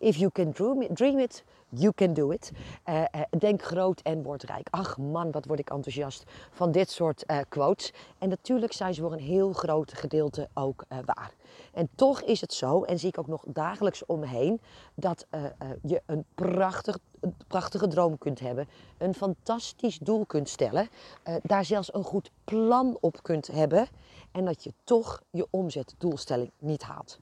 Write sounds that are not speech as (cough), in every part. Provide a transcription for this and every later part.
If you can dream it, you can do it. Uh, uh, denk groot en word rijk. Ach man, wat word ik enthousiast van dit soort uh, quotes. En natuurlijk zijn ze voor een heel groot gedeelte ook waar. En toch is het zo, en zie ik ook nog dagelijks om me heen, dat je een, prachtig, een prachtige droom kunt hebben. Een fantastisch doel kunt stellen. daar zelfs een goed plan op kunt hebben. En dat je toch je omzetdoelstelling niet haalt.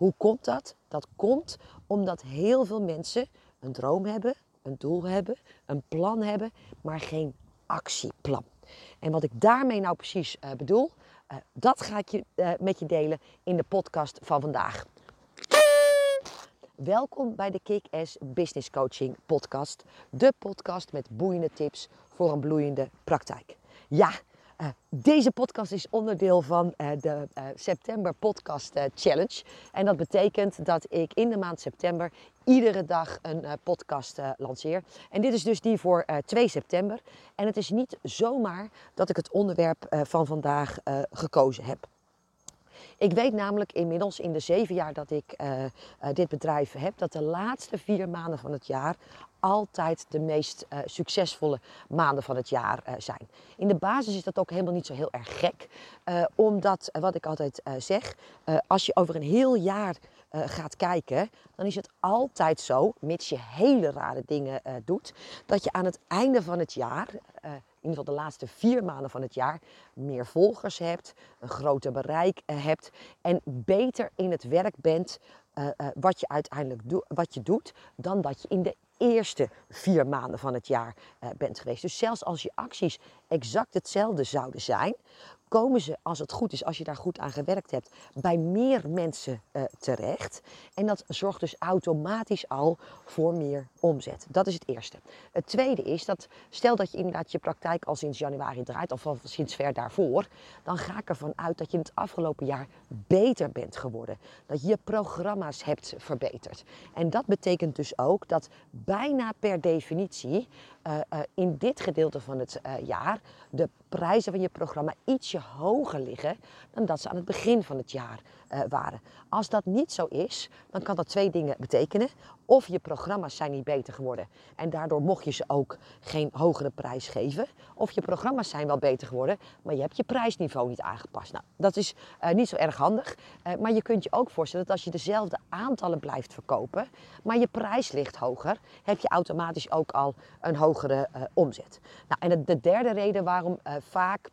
Hoe komt dat? Dat komt omdat heel veel mensen een droom hebben, een doel hebben, een plan hebben, maar geen actieplan. En wat ik daarmee nou precies uh, bedoel, uh, dat ga ik je, uh, met je delen in de podcast van vandaag. Welkom bij de Kick-Ass Business Coaching Podcast. De podcast met boeiende tips voor een bloeiende praktijk. Ja, uh, deze podcast is onderdeel van uh, de uh, September Podcast Challenge. En dat betekent dat ik in de maand september iedere dag een podcast lanceer. En dit is dus die voor 2 september. En het is niet zomaar dat ik het onderwerp van vandaag gekozen heb. Ik weet namelijk inmiddels in de zeven jaar dat ik uh, uh, dit bedrijf heb, dat de laatste vier maanden van het jaar altijd de meest uh, succesvolle maanden van het jaar zijn. In de basis is dat ook helemaal niet zo heel erg gek, omdat, wat ik altijd zeg, als je over een heel jaar gaat kijken, dan is het altijd zo, mits je hele rare dingen doet, dat je aan het einde van het jaar ieder geval de laatste vier maanden van het jaar, meer volgers hebt, een groter bereik eh, hebt en beter in het werk bent uh, uh, wat je uiteindelijk do wat je doet, dan dat je in de eerste vier maanden van het jaar bent geweest. Dus zelfs als je acties exact hetzelfde zouden zijn, komen ze, als het goed is, als je daar goed aan gewerkt hebt, bij meer mensen uh, terecht. En dat zorgt dus automatisch al voor meer omzet. Dat is het eerste. Het tweede is dat, stel dat je inderdaad je praktijk al sinds januari draait, of al sinds ver daarvoor, dan ga ik ervan uit dat je het afgelopen jaar beter bent geworden. Dat je je programma's hebt verbeterd. En dat betekent dus ook dat bijna per definitie uh, uh, in dit gedeelte van het jaar de prijzen van je programma ietsje hoger liggen dan dat ze aan het begin van het jaar waren. Als dat niet zo is, dan kan dat twee dingen betekenen. Of je programma's zijn niet beter geworden en daardoor mocht je ze ook geen hogere prijs geven. Of je programma's zijn wel beter geworden, maar je hebt je prijsniveau niet aangepast. Nou, dat is niet zo erg handig, maar je kunt je ook voorstellen dat als je dezelfde aantallen blijft verkopen, maar je prijs ligt hoger, heb je automatisch ook al een hogere omzet. Nou, en de, de, derde reden waarom vaak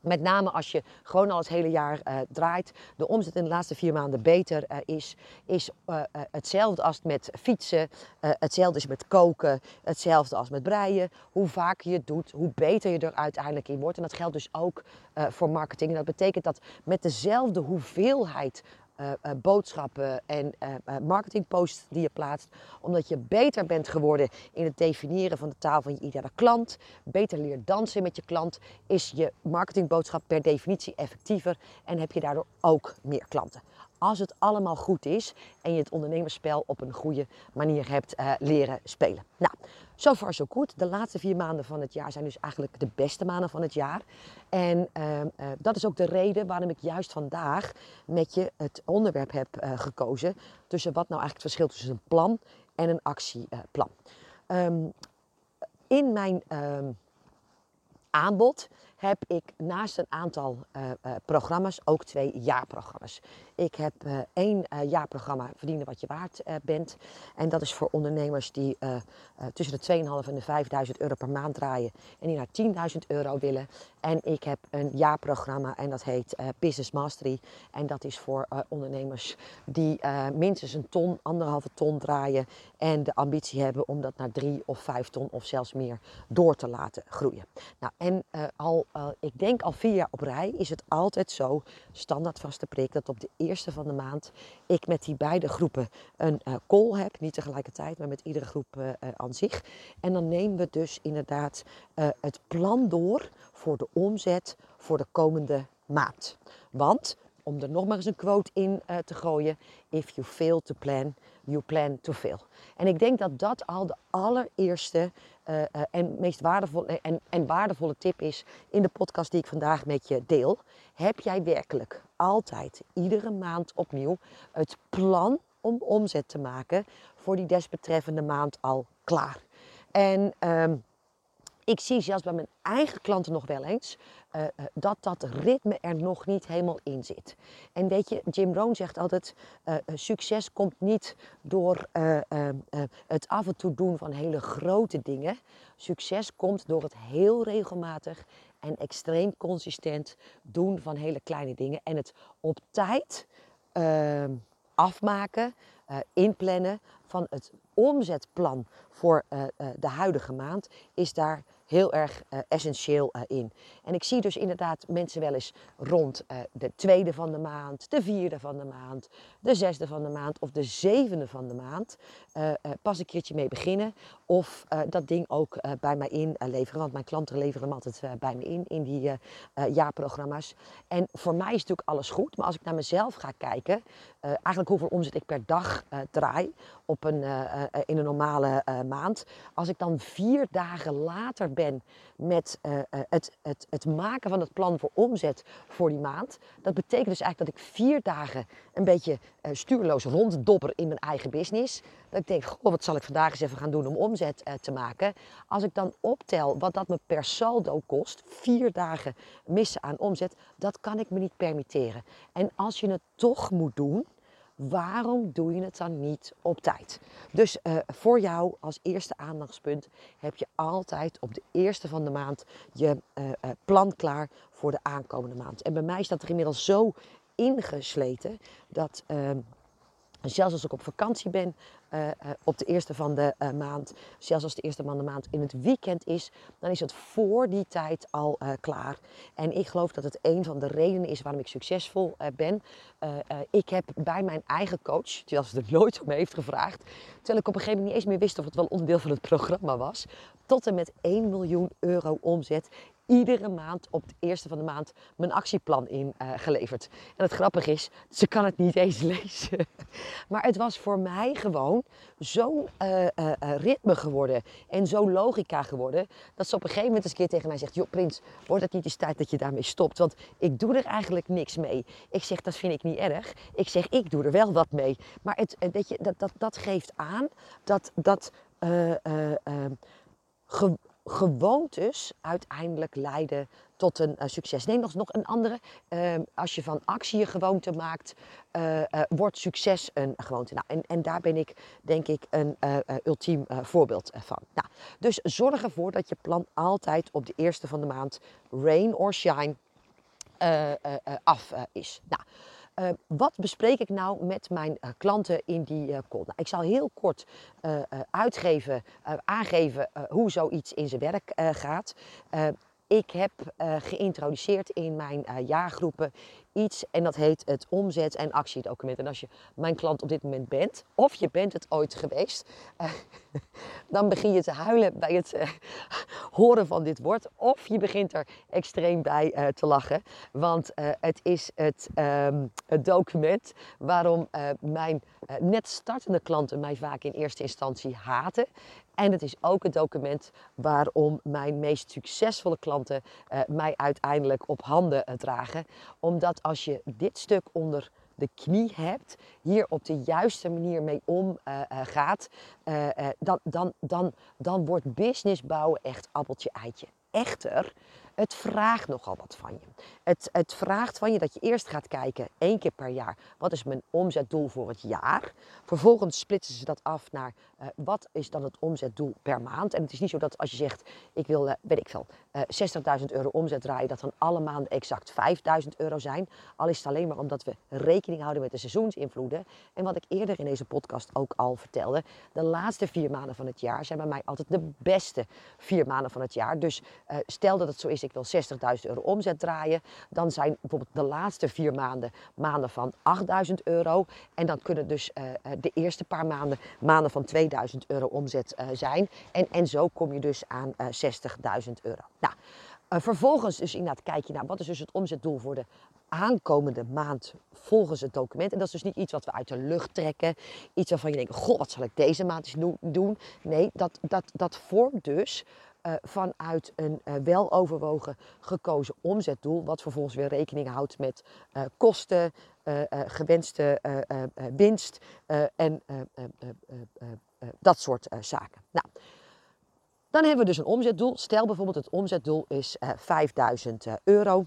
met name als je gewoon al het hele jaar uh, draait, de omzet in de laatste vier maanden beter uh, is, is uh, hetzelfde als met fietsen, hetzelfde is met koken, hetzelfde als met breien. Hoe vaker je het doet, hoe beter je er uiteindelijk in wordt. En dat geldt dus ook voor marketing. En dat betekent dat met dezelfde hoeveelheid uh, uh, boodschappen en uh, marketingposts die je plaatst. Omdat je beter bent geworden in het definiëren van de taal van je ideale klant. Beter leert dansen met je klant. Is je marketingboodschap per definitie effectiever en heb je daardoor ook meer klanten. Als het allemaal goed is en je het ondernemerspel op een goede manier hebt leren spelen. Nou, so far so good. De laatste vier maanden van het jaar zijn dus eigenlijk de beste maanden van het jaar. En uh, uh, dat is ook de reden waarom ik juist vandaag met je het onderwerp heb uh, gekozen. Tussen wat nou eigenlijk het verschil tussen een plan en een actieplan. Um, in mijn ehm, aanbod heb ik naast een aantal uh, programma's ook twee jaarprogramma's. Ik heb uh, één jaarprogramma Verdienen wat je waard bent. En dat is voor ondernemers die tussen de 2.500 en de 5.000 euro per maand draaien. En die naar 10.000 euro willen. En ik heb een jaarprogramma en dat heet Business Mastery. En dat is voor ondernemers die minstens een ton, anderhalve ton draaien. En de ambitie hebben om dat naar drie of vijf ton of zelfs meer door te laten groeien. Nou, en al ik denk al vier jaar op rij, is het altijd zo, standaard vaste prik, dat op de eerste van de maand ik met die beide groepen een uh, call heb. Niet tegelijkertijd, maar met iedere groep uh, aan zich. En dan nemen we dus inderdaad het plan door voor de omzet voor de komende maand. Want, om er nog maar eens een quote in te gooien, if you fail to plan, you plan to fail. En ik denk dat dat al de allereerste en meest waardevolle, en, en waardevolle tip is in de podcast die ik vandaag met je deel. Heb jij werkelijk altijd, iedere maand opnieuw, het plan om omzet te maken voor die desbetreffende maand al klaar. En ehm, ik zie zelfs bij mijn eigen klanten nog wel eens uh, dat dat ritme er nog niet helemaal in zit. En weet je, Jim Rohn zegt altijd: uh, succes komt niet door het af en toe doen van hele grote dingen. Succes komt door het heel regelmatig en extreem consistent doen van hele kleine dingen. En het op tijd ehm, afmaken, inplannen van het omzetplan voor de huidige maand is daar heel erg uh, essentieel uh, in. En ik zie dus inderdaad mensen wel eens rond uh, de tweede van de maand, de vierde van de maand, de zesde van de maand of de zevende van de maand pas een keertje mee beginnen. Of dat ding ook bij mij inleveren, want mijn klanten leveren hem altijd bij me in, in die jaarprogramma's. En voor mij is natuurlijk alles goed, maar als ik naar mezelf ga kijken, eigenlijk hoeveel omzet ik per dag draai op een, in een normale maand. Als ik dan vier dagen later ben met uh, het, het, het maken van het plan voor omzet voor die maand. Dat betekent dus eigenlijk dat ik vier dagen een beetje uh, stuurloos ronddobber in mijn eigen business. Dat ik denk, goh, wat zal ik vandaag eens even gaan doen om omzet te maken. Als ik dan optel wat dat me per saldo kost, vier dagen missen aan omzet, dat kan ik me niet permitteren. En als je het toch moet doen, waarom doe je het dan niet op tijd? Dus uh, voor jou als eerste aandachtspunt heb je altijd op de eerste van de maand je uh, uh, plan klaar voor de aankomende maand. En bij mij is dat er inmiddels zo ingesleten dat ehm, zelfs als ik op vakantie ben, uh, op de eerste van de uh, maand, zelfs als de eerste van de maand in het weekend is, dan is het voor die tijd al klaar. En ik geloof dat het een van de redenen is waarom ik succesvol ben. ik heb bij mijn eigen coach, terwijl ze er nooit om heeft gevraagd, terwijl ik op een gegeven moment niet eens meer wist of het wel onderdeel van het programma was, tot en met 1 miljoen euro omzet iedere maand op de eerste van de maand mijn actieplan ingeleverd. Uh, en het grappige is, ze kan het niet eens (laughs) lezen. maar het was voor mij gewoon zo'n uh, uh, ritme geworden en zo'n logica geworden, dat ze op een gegeven moment eens een keer tegen mij zegt, joh Prins, wordt het niet eens tijd dat je daarmee stopt? Want ik doe er eigenlijk niks mee. Ik zeg, dat vind ik niet erg. Ik zeg, ik doe er wel wat mee. Maar het, weet je, dat, dat, dat geeft aan dat... dat gewoontes uiteindelijk leiden tot een uh, succes. Neem nog, nog een andere. Uh, als je van actie je gewoonte maakt, uh, wordt succes een gewoonte. Nou, en, en daar ben ik denk ik een ultiem voorbeeld van. Nou, dus zorg ervoor dat je plan altijd op de eerste van de maand, rain or shine, af is. Nou, uh, wat bespreek ik nou met mijn uh, klanten in die uh, call? Nou, ik zal heel kort uitgeven, aangeven hoe zoiets in zijn werk gaat. Ik heb geïntroduceerd in mijn jaargroepen iets en dat heet het omzet- en actiedocument. En als je mijn klant op dit moment bent, of je bent het ooit geweest, uh, (laughs) dan begin je te huilen bij het (laughs) horen van dit woord. Of je begint er extreem bij te lachen. Want het is het, um, het document waarom mijn net startende klanten mij vaak in eerste instantie haten. En het is ook het document waarom mijn meest succesvolle klanten uh, mij uiteindelijk op handen uh, dragen. Omdat als je dit stuk onder de knie hebt, hier op de juiste manier mee omgaat, uh, dan, dan, dan, dan wordt business bouwen echt appeltje eitje. Echter, het vraagt nogal wat van je. Het, het vraagt van je dat je eerst gaat kijken, één keer per jaar, wat is mijn omzetdoel voor het jaar? Vervolgens splitsen ze dat af naar uh, wat is dan het omzetdoel per maand. En het is niet zo dat als je zegt, ik wil, uh, weet ik veel, uh, 60.000 euro omzet draaien, dat dan alle maanden exact 5.000 euro zijn. Al is het alleen maar omdat we rekening houden met de seizoensinvloeden. En wat ik eerder in deze podcast ook al vertelde, de laatste vier maanden van het jaar zijn bij mij altijd de beste vier maanden van het jaar. Dus stel dat het zo is, wil 60.000 euro omzet draaien, dan zijn bijvoorbeeld de laatste vier maanden maanden van 8.000 euro. En dan kunnen dus uh, de eerste paar maanden maanden van 2000 euro omzet uh, zijn. En, en zo kom je dus aan uh, 60.000 euro. Nou, vervolgens dus inderdaad kijk je naar wat is dus het omzetdoel voor de aankomende maand volgens het document. En dat is dus niet iets wat we uit de lucht trekken. Iets waarvan je denkt, goh, wat zal ik deze maand eens doen? Nee, dat, dat, dat vormt dus uh, vanuit een uh, weloverwogen gekozen omzetdoel, wat vervolgens weer rekening houdt met kosten, gewenste winst en dat soort zaken. Nou, dan hebben we dus een omzetdoel. Stel bijvoorbeeld het omzetdoel is 5000 euro.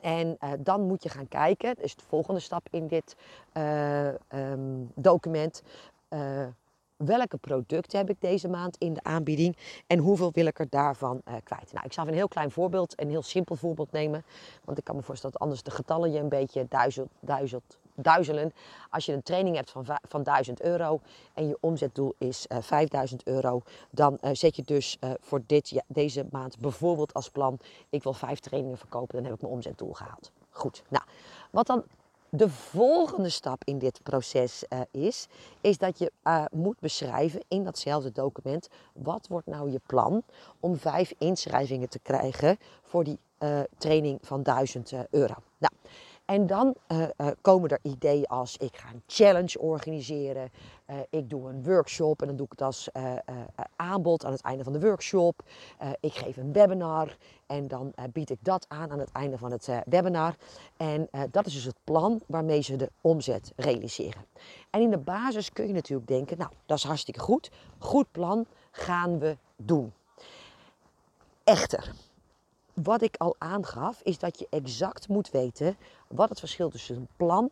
En dan moet je gaan kijken, dat is de volgende stap in dit uh, um, document. Uh, welke producten heb ik deze maand in de aanbieding en hoeveel wil ik er daarvan kwijt? Nou, ik zal een heel klein voorbeeld, een heel simpel voorbeeld nemen. Want ik kan me voorstellen dat anders de getallen je een beetje duizelt, duizelt, duizelen. Als je een training hebt van, van 1000 euro en je omzetdoel is uh, 5000 euro, dan uh, zet je dus voor dit, deze maand bijvoorbeeld als plan: ik wil vijf trainingen verkopen, dan heb ik mijn omzetdoel gehaald. Goed, nou, wat dan de volgende stap in dit proces uh, is, is dat je uh, moet beschrijven in datzelfde document wat wordt nou je plan om vijf inschrijvingen te krijgen voor die uh, training van 1000 euro. Nou, en dan uh, uh, komen er ideeën als ik ga een challenge organiseren, uh, ik doe een workshop en dan doe ik het als aanbod aan het einde van de workshop. ik geef een webinar en dan bied ik dat aan aan het einde van het webinar. En dat is dus het plan waarmee ze de omzet realiseren. En in de basis kun je natuurlijk denken, nou dat is hartstikke goed, goed plan, gaan we doen. Echter, wat ik al aangaf, is dat je exact moet weten wat het verschil tussen een plan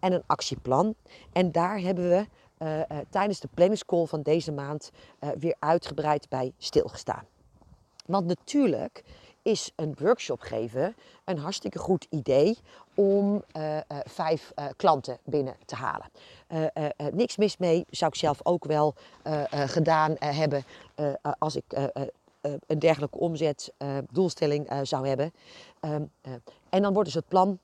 en een actieplan. En daar hebben we uh, uh, tijdens de planningscall van deze maand uh, weer uitgebreid bij stilgestaan. Want natuurlijk is een workshop geven een hartstikke goed idee om vijf klanten binnen te halen. niks mis mee, zou ik zelf ook wel gedaan hebben als ik een dergelijke omzetdoelstelling zou hebben. Ehm, en dan wordt dus het plan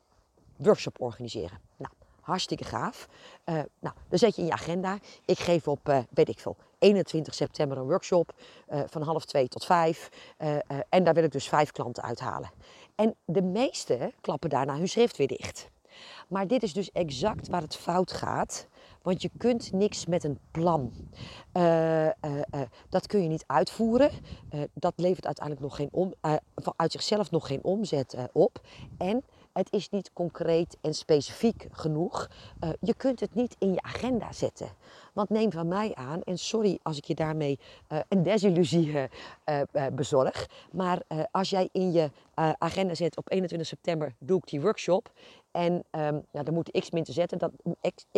workshop organiseren. Nou, hartstikke gaaf. nou, dan zet je in je agenda. Ik geef op, weet ik veel, 21 september een workshop van half twee tot vijf. en daar wil ik dus vijf klanten uithalen. En de meeste klappen daarna hun schrift weer dicht. Maar dit is dus exact waar het fout gaat. Want je kunt niks met een plan. Dat kun je niet uitvoeren. dat levert uiteindelijk nog geen om, uit zichzelf nog geen omzet op. En het is niet concreet en specifiek genoeg. je kunt het niet in je agenda zetten. Want neem van mij aan, en sorry als ik je daarmee een desillusie bezorg. Maar als jij in je agenda zet op 21 september doe ik die workshop. En um, nou, dan moeten x mensen, zetten, dat,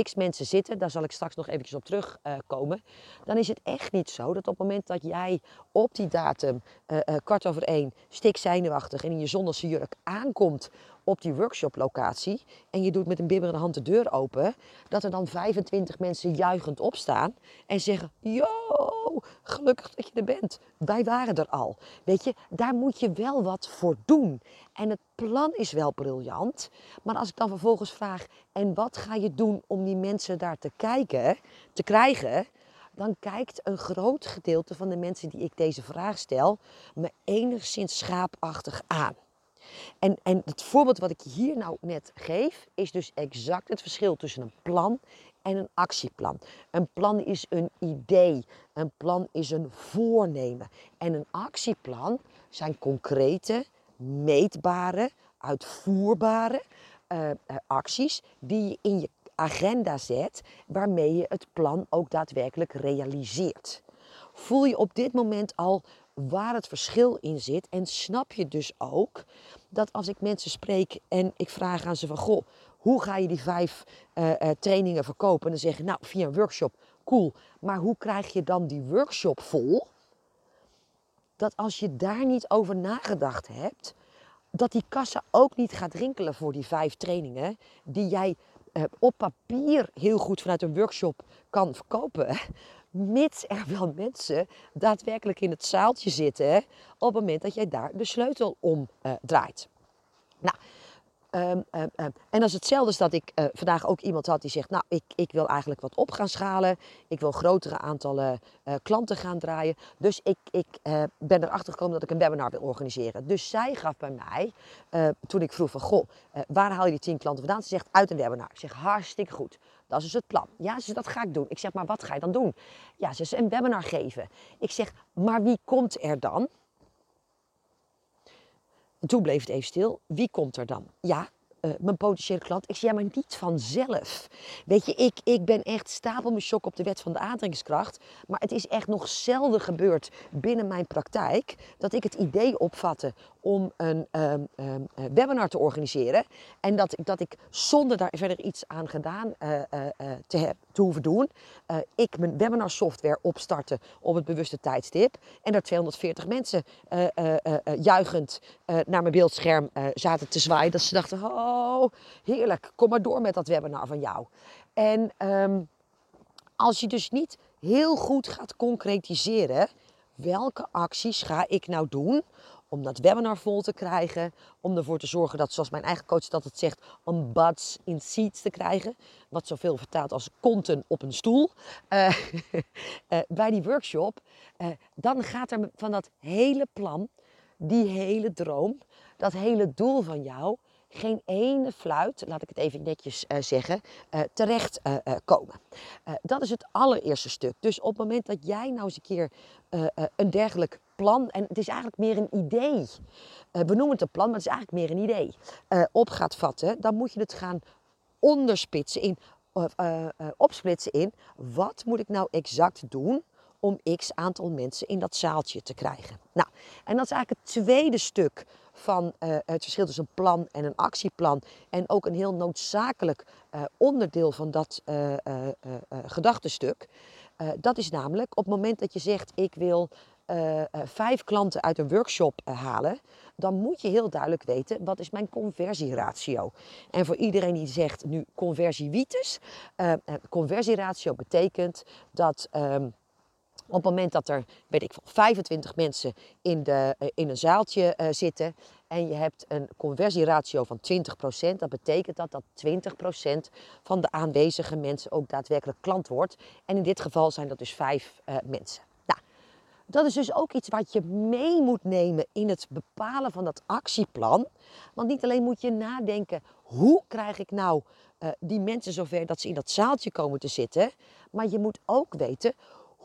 x, mensen zitten, daar zal ik straks nog eventjes op terugkomen. Dan is het echt niet zo dat op het moment dat jij op die datum, uh, kwart over één, stik en in je zondagse jurk aankomt op die workshoplocatie en je doet met een bibberende hand de deur open, dat er dan 25 mensen juichend opstaan en zeggen: Yo, gelukkig dat je er bent. Wij waren er al. Weet je, daar moet je wel wat voor doen. En het plan is wel briljant, maar als ik dan vervolgens vraag: en wat ga je doen om die mensen daar te kijken, te krijgen? dan kijkt een groot gedeelte van de mensen die ik deze vraag stel me enigszins schaapachtig aan. En, en het voorbeeld wat ik hier nou net geef, is dus exact het verschil tussen een plan en een actieplan. Een plan is een idee, een plan is een voornemen. En een actieplan zijn concrete, meetbare, uitvoerbare uh, uh, acties die je in je agenda zet, waarmee je het plan ook daadwerkelijk realiseert. Voel je op dit moment al waar het verschil in zit en snap je dus ook dat als ik mensen spreek en ik vraag aan ze van goh, hoe ga je die vijf uh, uh, trainingen verkopen? En dan zeggen nou via een workshop, cool, maar hoe krijg je dan die workshop vol? Dat als je daar niet over nagedacht hebt, dat die kassa ook niet gaat rinkelen voor die vijf trainingen die jij uh, op papier heel goed vanuit een workshop kan verkopen mits er (laughs) wel mensen daadwerkelijk in het zaaltje zitten op het moment dat jij daar de sleutel om uh, draait. Nou, Ehm, ehm, ehm, en dat is hetzelfde als dat ik eh, vandaag ook iemand had die zegt, nou, ik, ik wil eigenlijk wat op gaan schalen. Ik wil grotere aantallen uh, klanten gaan draaien. Dus ik, ik ben erachter gekomen dat ik een webinar wil organiseren. Dus zij gaf bij mij, toen ik vroeg van, goh, waar haal je die tien klanten vandaan? Ze zegt, uit een webinar. Ik zeg, hartstikke goed. Dat is dus het plan. Ja, ze dat ga ik doen. Ik zeg, maar wat ga je dan doen? Ja, ze zegt, een webinar geven. Ik zeg, maar wie komt er dan? En toen bleef het even stil. Wie komt er dan? Ja, uh, mijn potentiële klant. Ik zeg, ja, maar niet vanzelf. Weet je, ik, ik ben echt stapel mijn shock op de wet van de aantrekkingskracht. Maar het is echt nog zelden gebeurd binnen mijn praktijk dat ik het idee opvatte om een um, um, webinar te organiseren. En dat, dat ik zonder daar verder iets aan gedaan uh, uh, te, te hoeven doen, ik mijn webinar software opstartte op het bewuste tijdstip. En er 240 mensen juichend naar mijn beeldscherm zaten te zwaaien. Dat ze dachten, oh heerlijk, kom maar door met dat webinar van jou. En um, als je dus niet heel goed gaat concretiseren, welke acties ga ik nou doen om dat webinar vol te krijgen. Om ervoor te zorgen dat, zoals mijn eigen coach dat het zegt, een butts in seats te krijgen. Wat zoveel vertaalt als konten op een stoel. Uh, uh, (laughs) bij die workshop. Uh, dan gaat er van dat hele plan, die hele droom, dat hele doel van jou geen ene fluit, laat ik het even netjes uh, zeggen, uh, terecht uh, komen. dat is het allereerste stuk. Dus op het moment dat jij nou eens een keer een dergelijk plan, en het is eigenlijk meer een idee, we noemen het een plan, maar het is eigenlijk meer een idee, op gaat vatten, dan moet je het gaan onderspitsen in, opsplitsen in, wat moet ik nou exact doen om x aantal mensen in dat zaaltje te krijgen. Nou, en dat is eigenlijk het tweede stuk van uh, het verschil tussen een plan en een actieplan. En ook een heel noodzakelijk uh, onderdeel van dat uh, gedachtenstuk. dat is namelijk op het moment dat je zegt: Ik wil vijf klanten uit een workshop halen. Dan moet je heel duidelijk weten: wat is mijn conversieratio? En voor iedereen die zegt nu conversiewietes. conversieratio betekent dat. Um, op het moment dat er, weet ik veel, 25 mensen in, de, eh, in een zaaltje uh, zitten en je hebt een conversieratio van 20%, dat betekent dat dat 20% van de aanwezige mensen ook daadwerkelijk klant wordt. En in dit geval zijn dat dus 5 uh, eh, mensen. Nou, dat is dus ook iets wat je mee moet nemen in het bepalen van dat actieplan. Want niet alleen moet je nadenken, hoe krijg ik nou die mensen zover dat ze in dat zaaltje komen te zitten, maar je moet ook weten,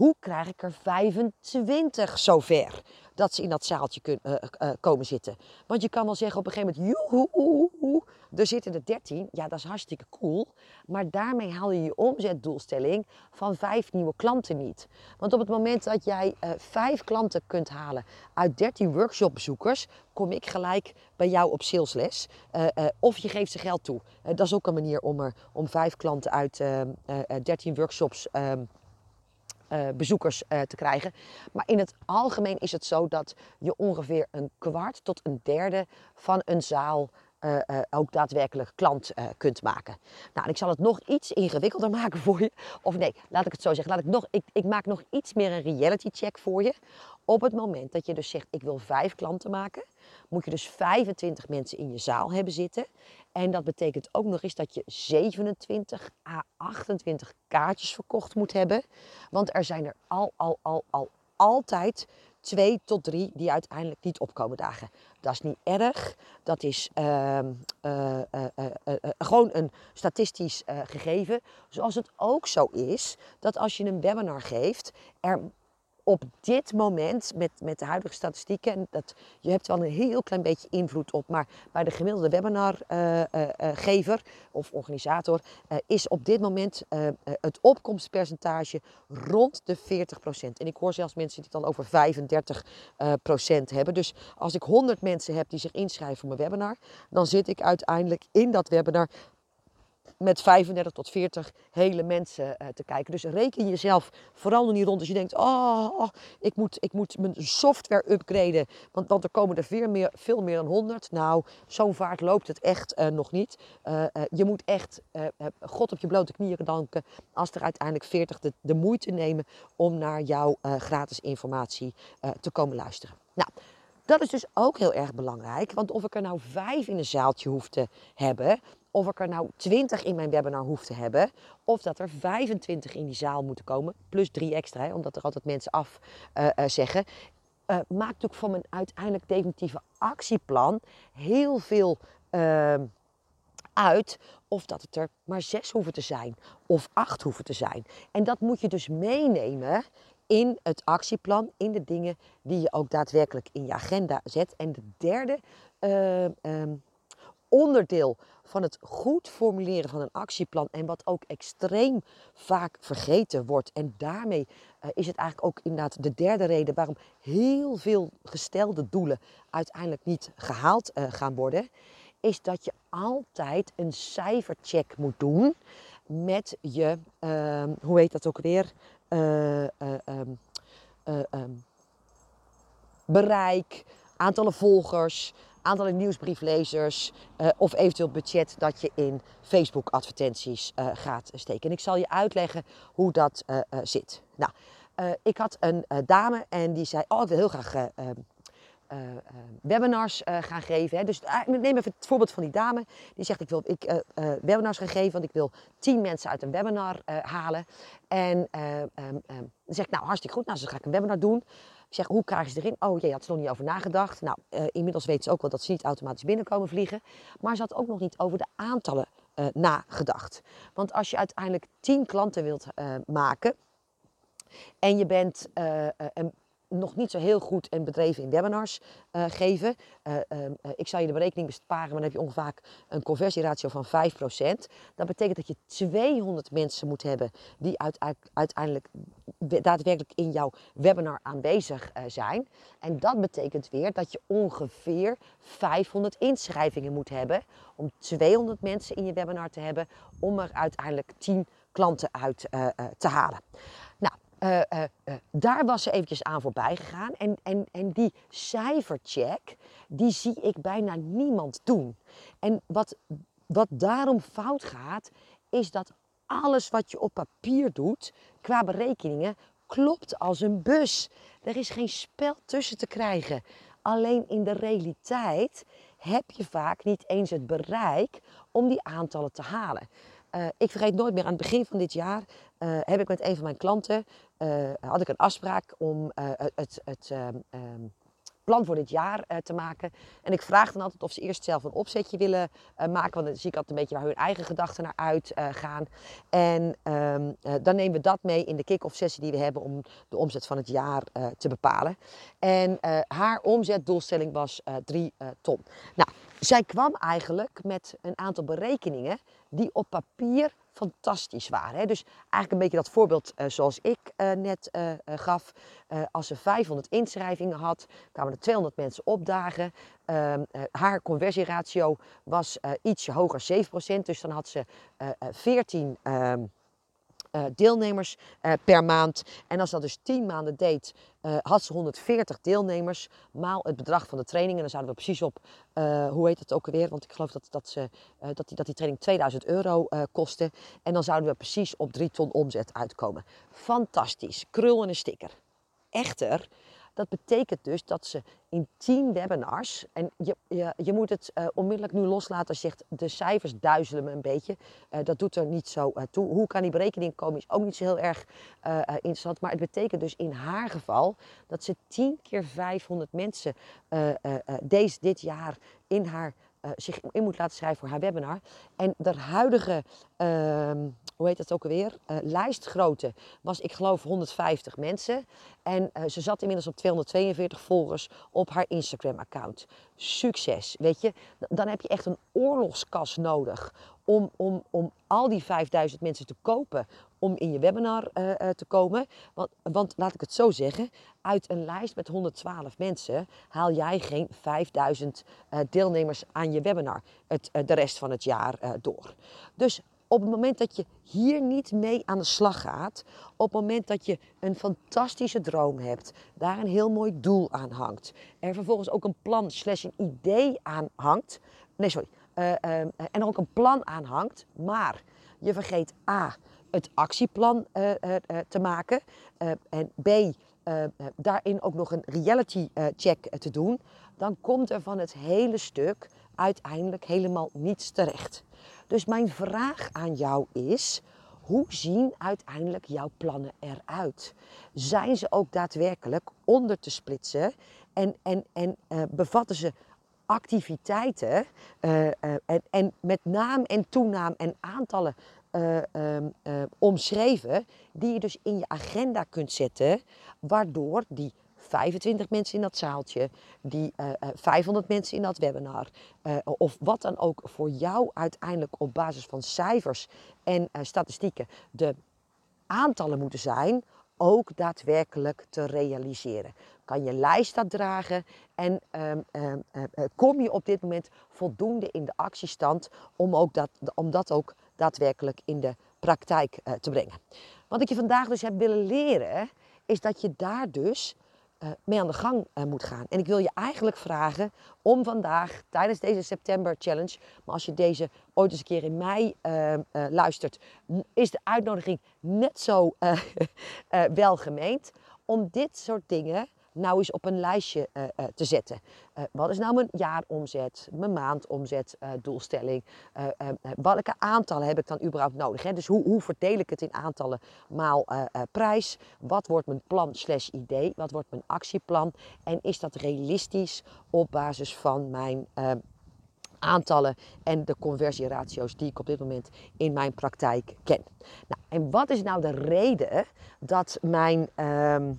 hoe krijg ik er 25 zover dat ze in dat zaaltje kunnen, uh, uh, komen zitten? Want je kan wel zeggen op een gegeven moment, joehoe, er zitten er 13. Ja, dat is hartstikke cool. Maar daarmee haal je je omzetdoelstelling van vijf nieuwe klanten niet. Want op het moment dat jij vijf klanten kunt halen uit 13 workshopbezoekers, kom ik gelijk bij jou op salesles. of je geeft ze geld toe. dat is ook een manier om, er, om vijf klanten uit 13 workshops um, uh, bezoekers uh, te krijgen. Maar in het algemeen is het zo dat je ongeveer een kwart tot een derde van een zaal uh, uh, ook daadwerkelijk klant uh, kunt maken. Nou, en ik zal het nog iets ingewikkelder (laughs) maken voor je. Of nee, laat ik het zo zeggen. Laat ik, nog, ik, ik maak nog iets meer een reality check voor je. Op het moment dat je dus zegt, ik wil vijf klanten maken, moet je dus 25 mensen in je zaal hebben zitten. En dat betekent ook nog eens dat je 27 à 28 kaartjes verkocht moet hebben. Want er zijn er al, al, al, al altijd twee tot drie die uiteindelijk niet opkomen dagen. Dat is niet erg. Dat is uh, uh, uh, gewoon een statistisch gegeven. Zoals het ook zo is dat als je een webinar geeft, er op dit moment, met, met de huidige statistieken, en dat, je hebt wel een heel klein beetje invloed op, maar bij de gemiddelde webinargever uh, uh, of organisator is op dit moment het opkomstpercentage rond de 40%. En ik hoor zelfs mensen die het dan over 35% hebben. Dus als ik 100 mensen heb die zich inschrijven voor mijn webinar, dan zit ik uiteindelijk in dat webinar met 35 tot 40 hele mensen uh, te kijken. Dus reken jezelf vooral niet rond als je denkt, oh, oh, ik, moet, ik moet mijn software upgraden, want, want er komen er veel meer, veel meer dan 100. Nou, zo'n vaart loopt het echt uh, nog niet. Uh, je moet echt God op je blote knieën danken als er uiteindelijk 40 de, de moeite nemen om naar jouw gratis informatie te komen luisteren. Nou, Dat is dus ook heel erg belangrijk, want of ik er nou vijf in een zaaltje hoef te hebben, of ik er nou 20 in mijn webinar hoef te hebben, of dat er 25 in die zaal moeten komen, plus drie extra, omdat er altijd mensen af uh, uh, zeggen, uh, maakt natuurlijk van mijn uiteindelijk definitieve actieplan heel veel ehm, uit. Of dat het er maar zes hoeven te zijn, of acht hoeven te zijn. En dat moet je dus meenemen in het actieplan, in de dingen die je ook daadwerkelijk in je agenda zet. En de derde um, onderdeel van het goed formuleren van een actieplan en wat ook extreem vaak vergeten wordt. En daarmee uh, is het eigenlijk ook inderdaad de derde reden waarom heel veel gestelde doelen uiteindelijk niet gehaald uh, gaan worden. Is dat je altijd een cijfercheck moet doen met je, uh, hoe heet dat ook weer? Uh, um, um, bereik, aantallen volgers, aantallen nieuwsbrieflezers uh, of eventueel budget dat je in Facebook advertenties uh, gaat steken. En ik zal je uitleggen hoe dat uh, zit. Nou, ik had een dame en die zei, oh ik wil heel graag ehm, webinars gaan geven. Hè. Dus neem even het voorbeeld van die dame. Die zegt, ik wil ik, webinars gaan geven, want ik wil tien mensen uit een webinar halen. En um, um, dan zeg ik, nou hartstikke goed, nou dan ga ik een webinar doen. Ik zeg, hoe krijgen ze erin? Oh jee, had ze nog niet over nagedacht. Nou, uh, inmiddels weten ze ook wel dat ze niet automatisch binnenkomen vliegen. Maar ze had ook nog niet over de aantallen uh, nagedacht. Want als je uiteindelijk 10 klanten wilt uh, maken en je bent een nog niet zo heel goed en bedreven in webinars uh, geven. Uh, uh, ik zal je de berekening besparen, maar dan heb je ongeveer een conversieratio van 5%. Dat betekent dat je 200 mensen moet hebben die uiteindelijk daadwerkelijk in jouw webinar aanwezig zijn. En dat betekent weer dat je ongeveer 500 inschrijvingen moet hebben om 200 mensen in je webinar te hebben om er uiteindelijk 10 klanten uit te halen. Uh, uh, uh, daar was ze eventjes aan voorbij gegaan. En, en, en die cijfercheck, die zie ik bijna niemand doen. En wat, wat daarom fout gaat, is dat alles wat je op papier doet, qua berekeningen, klopt als een bus. Er is geen spel tussen te krijgen. Alleen in de realiteit heb je vaak niet eens het bereik om die aantallen te halen. Uh, ik vergeet nooit meer, aan het begin van dit jaar uh, heb ik met een van mijn klanten, uh, had ik een afspraak om het, het ehm, ehm, plan voor dit jaar te maken. En ik vraag dan altijd of ze eerst zelf een opzetje willen maken, want dan zie ik altijd een beetje waar hun eigen gedachten naar uitgaan. en um, dan nemen we dat mee in de kick-off sessie die we hebben om de omzet van het jaar te bepalen. En haar omzetdoelstelling was 3 ton. Nou, zij kwam eigenlijk met een aantal berekeningen die op papier fantastisch waren. Hè? Dus eigenlijk een beetje dat voorbeeld uh, zoals ik uh, net uh, gaf. als ze 500 inschrijvingen had, kwamen er 200 mensen opdagen. Ehm, haar conversieratio was ietsje hoger, 7%. Dus dan had ze 14 uh, deelnemers uh, per maand. En als dat dus 10 maanden deed, uh, had ze 140 deelnemers maal het bedrag van de training. En dan zouden we precies op, hoe heet het ook alweer? Want ik geloof dat, dat, ze, dat, die, dat die training 2000 euro kostte. En dan zouden we precies op 3 ton omzet uitkomen. Fantastisch. Krul en een sticker. Echter, dat betekent dus dat ze in 10 webinars, en je, je, je moet het uh, onmiddellijk nu loslaten als je zegt de cijfers duizelen me een beetje. Uh, dat doet er niet zo uh, toe. Hoe kan die berekening komen is ook niet zo heel erg interessant. Maar het betekent dus in haar geval dat ze 10 keer 500 mensen deze, dit jaar in haar, zich in moet laten schrijven voor haar webinar. En de huidige ehm, hoe heet dat ook alweer? Uh, lijstgrootte was ik geloof 150 mensen. En uh, ze zat inmiddels op 242 volgers op haar Instagram-account. Succes, weet je. Dan heb je echt een oorlogskas nodig om, om, om al die 5000 mensen te kopen om in je webinar uh, te komen. Want, want, laat ik het zo zeggen, uit een lijst met 112 mensen haal jij geen 5000 uh, deelnemers aan je webinar het, de rest van het jaar door. Dus op het moment dat je hier niet mee aan de slag gaat, op het moment dat je een fantastische droom hebt, daar een heel mooi doel aan hangt, er vervolgens ook een plan slash een idee aan hangt, nee sorry, uh, uh, en er ook een plan aan hangt, maar je vergeet A, het actieplan uh, te maken en B, eh, daarin ook nog een reality check te doen, dan komt er van het hele stuk uiteindelijk helemaal niets terecht. Dus mijn vraag aan jou is: hoe zien uiteindelijk jouw plannen eruit? Zijn ze ook daadwerkelijk onder te splitsen en, en, en bevatten ze activiteiten uh, uh, en, en, met naam en toenaam en aantallen uh, omschreven, die je dus in je agenda kunt zetten, waardoor die 25 mensen in dat zaaltje, die 500 mensen in dat webinar, of wat dan ook voor jou uiteindelijk op basis van cijfers en statistieken de aantallen moeten zijn, ook daadwerkelijk te realiseren. Kan je lijst dat dragen en um, um, kom je op dit moment voldoende in de actiestand om, ook dat, om dat ook daadwerkelijk in de praktijk te brengen. Wat ik je vandaag dus heb willen leren, is dat je daar dus mee aan de gang uh, moet gaan. En ik wil je eigenlijk vragen om vandaag, tijdens deze September Challenge, maar als je deze ooit eens een keer in mei uh, luistert, is de uitnodiging net zo (laughs) welgemeend om dit soort dingen nou eens op een lijstje uh, uh, te zetten. Uh, wat is nou mijn jaaromzet, mijn maandomzet, doelstelling? welke aantallen heb ik dan überhaupt nodig? Hè? Dus hoe, hoe, verdeel ik het in aantallen maal prijs? Wat wordt mijn plan slash idee? Wat wordt mijn actieplan? En is dat realistisch op basis van mijn aantallen en de conversieratio's die ik op dit moment in mijn praktijk ken. Nou, en wat is nou de reden dat mijn... Ehm,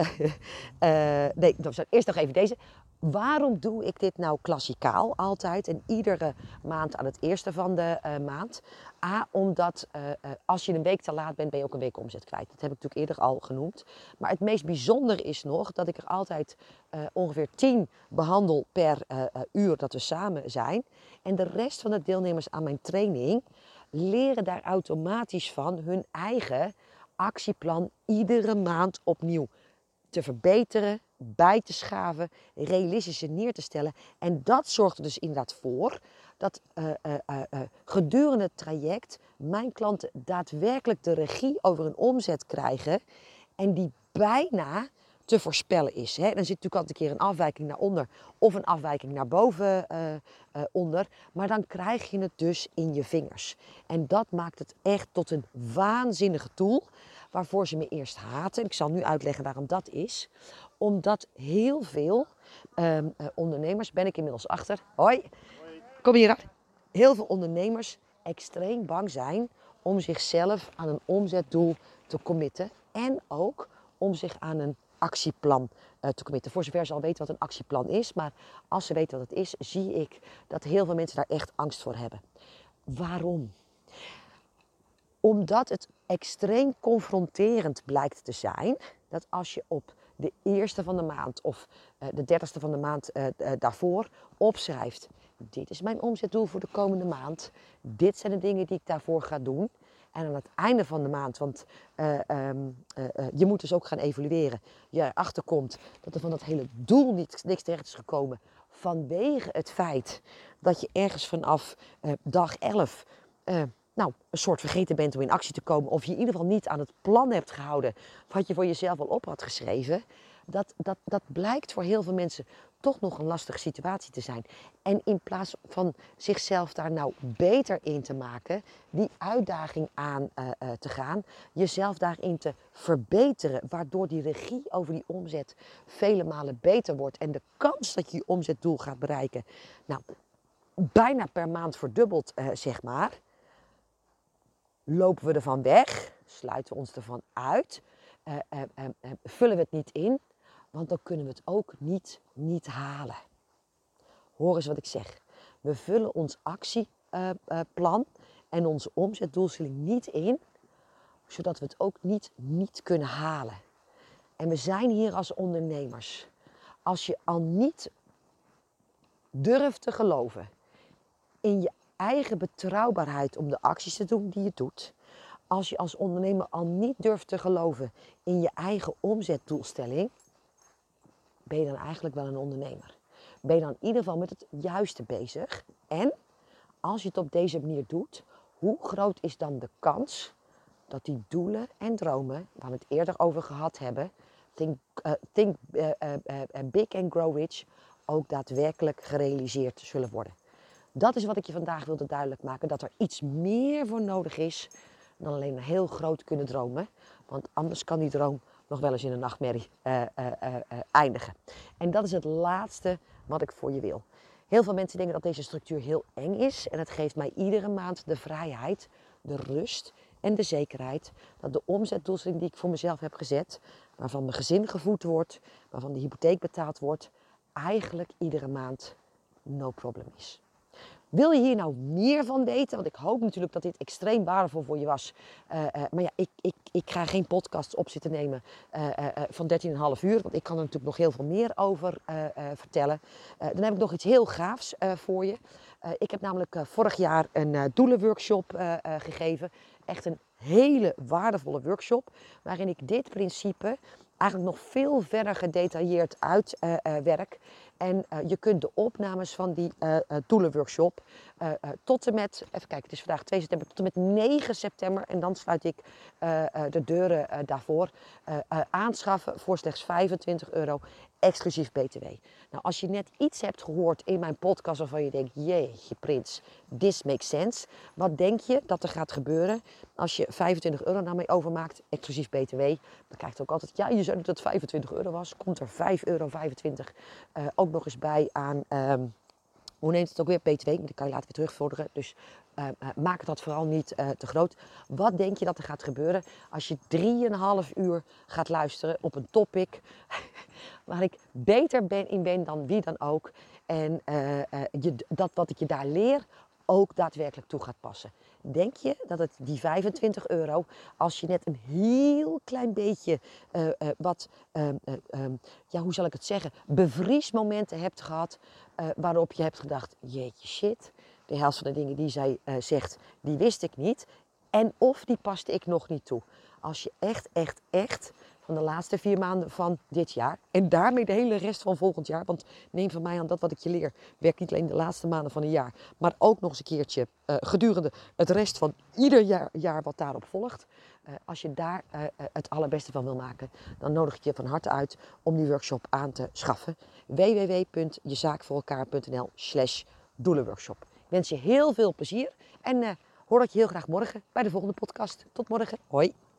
uh, (laughs) nee, eerst nog even deze. Waarom doe ik dit nou klassikaal altijd en iedere maand aan het eerste van de uh, maand? A, omdat uh, als je een week te laat bent, ben je ook een week omzet kwijt. Dat heb ik natuurlijk eerder al genoemd. Maar het meest bijzondere is nog dat ik er altijd ongeveer 10 behandel per uur dat we samen zijn. En de rest van de deelnemers aan mijn training leren daar automatisch van hun eigen actieplan iedere maand opnieuw te verbeteren, bij te schaven, realistischer neer te stellen. En dat zorgt er dus inderdaad voor dat uh, uh, uh, gedurende het traject mijn klanten daadwerkelijk de regie over hun omzet krijgen en die bijna te voorspellen is. Hè. Dan zit natuurlijk altijd een keer een afwijking naar onder of een afwijking naar boven onder. Maar dan krijg je het dus in je vingers. En dat maakt het echt tot een waanzinnige tool waarvoor ze me eerst haten. Ik zal nu uitleggen waarom dat is. Omdat heel veel ehm, eh, ondernemers, ben ik inmiddels achter. Hoi, kom hier aan. Heel veel ondernemers extreem bang zijn om zichzelf aan een omzetdoel te committen. En ook om zich aan een actieplan uh, te committen. Voor zover ze al weten wat een actieplan is. Maar als ze weten wat het is, zie ik dat heel veel mensen daar echt angst voor hebben. Waarom? Omdat het extreem confronterend blijkt te zijn. Dat als je op de eerste van de maand of uh, de dertigste van de maand uh, uh, daarvoor opschrijft. Dit is mijn omzetdoel voor de komende maand. Dit zijn de dingen die ik daarvoor ga doen. En aan het einde van de maand, want um, je moet dus ook gaan evalueren. Je erachter komt dat er van dat hele doel niet, niks terecht is gekomen. Vanwege het feit dat je ergens vanaf dag 11 nou, een soort vergeten bent om in actie te komen, of je in ieder geval niet aan het plan hebt gehouden wat je voor jezelf al op had geschreven, dat, dat, dat blijkt voor heel veel mensen toch nog een lastige situatie te zijn. En in plaats van zichzelf daar nou beter in te maken, die uitdaging aan uh, uh, te gaan, jezelf daarin te verbeteren, waardoor die regie over die omzet vele malen beter wordt en de kans dat je je omzetdoel gaat bereiken, nou, bijna per maand verdubbelt, uh, zeg maar lopen we ervan weg, sluiten we ons ervan uit, uh, uh, uh, vullen we het niet in, want dan kunnen we het ook niet, niet halen. Hoor eens wat ik zeg. We vullen ons actieplan en onze omzetdoelstelling niet in, zodat we het ook niet, niet kunnen halen. En we zijn hier als ondernemers. Als je al niet durft te geloven in je eigen betrouwbaarheid om de acties te doen die je doet. Als je als ondernemer al niet durft te geloven in je eigen omzetdoelstelling, ben je dan eigenlijk wel een ondernemer. Ben je dan in ieder geval met het juiste bezig. En als je het op deze manier doet, hoe groot is dan de kans dat die doelen en dromen, waar we het eerder over gehad hebben, Think, think Big and Grow Rich ook daadwerkelijk gerealiseerd zullen worden. Dat is wat ik je vandaag wilde duidelijk maken. Dat er iets meer voor nodig is dan alleen maar heel groot kunnen dromen. Want anders kan die droom nog wel eens in een nachtmerrie uh, uh, uh, eindigen. En dat is het laatste wat ik voor je wil. Heel veel mensen denken dat deze structuur heel eng is. En het geeft mij iedere maand de vrijheid, de rust en de zekerheid dat de omzetdoelstelling die ik voor mezelf heb gezet, waarvan mijn gezin gevoed wordt, waarvan de hypotheek betaald wordt, eigenlijk iedere maand no problem is. Wil je hier nou meer van weten? Want ik hoop natuurlijk dat dit extreem waardevol voor je was. Uh, uh, maar ja, ik, ik, ik ga geen podcasts op zitten nemen uh, van 13,5 uur. Want ik kan er natuurlijk nog heel veel meer over vertellen. dan heb ik nog iets heel gaafs voor je. ik heb namelijk vorig jaar een doelenworkshop gegeven. Echt een hele waardevolle workshop. Waarin ik dit principe eigenlijk nog veel verder gedetailleerd uitwerk. En uh, je kunt de opnames van die uh, doelenworkshop uh, tot en met, even kijken, het is vandaag 2 september, tot en met 9 september. En dan sluit ik de deuren daarvoor aanschaffen voor slechts 25 euro exclusief BTW. Nou, als je net iets hebt gehoord in mijn podcast waarvan je denkt, jeetje prins, this makes sense. Wat denk je dat er gaat gebeuren als je 25 euro daarmee overmaakt, exclusief BTW? Dan krijgt ook altijd, ja, je zei dat het 25 euro was, komt er 5,25 euro uh, ook nog eens bij aan... Um, hoe neemt het ook weer? P2, maar die kan je later weer terugvorderen. Dus uh, uh, maak dat vooral niet uh, te groot. Wat denk je dat er gaat gebeuren als je 3,5 uur gaat luisteren op een topic (laughs) waar ik beter ben in ben dan wie dan ook. En je, dat wat ik je daar leer ook daadwerkelijk toe gaat passen. Denk je dat het die 25 euro, als je net een heel klein beetje uh, uh, wat, uh, ja, hoe zal ik het zeggen, bevriesmomenten hebt gehad waarop je hebt gedacht, jeetje shit, de helft van de dingen die zij zegt, die wist ik niet. En of die paste ik nog niet toe. Als je echt, echt, echt van de laatste vier maanden van dit jaar. En daarmee de hele rest van volgend jaar. Want neem van mij aan dat wat ik je leer, werkt niet alleen de laatste maanden van een jaar. Maar ook nog eens een keertje uh, gedurende het rest van ieder jaar, jaar wat daarop volgt. Uh, als je daar uh, het allerbeste van wil maken, dan nodig ik je van harte uit om die workshop aan te schaffen. www.jezaakvoorelkaar.nl slash doelenworkshop. Ik wens je heel veel plezier en hoor dat je heel graag morgen bij de volgende podcast. Tot morgen. Hoi.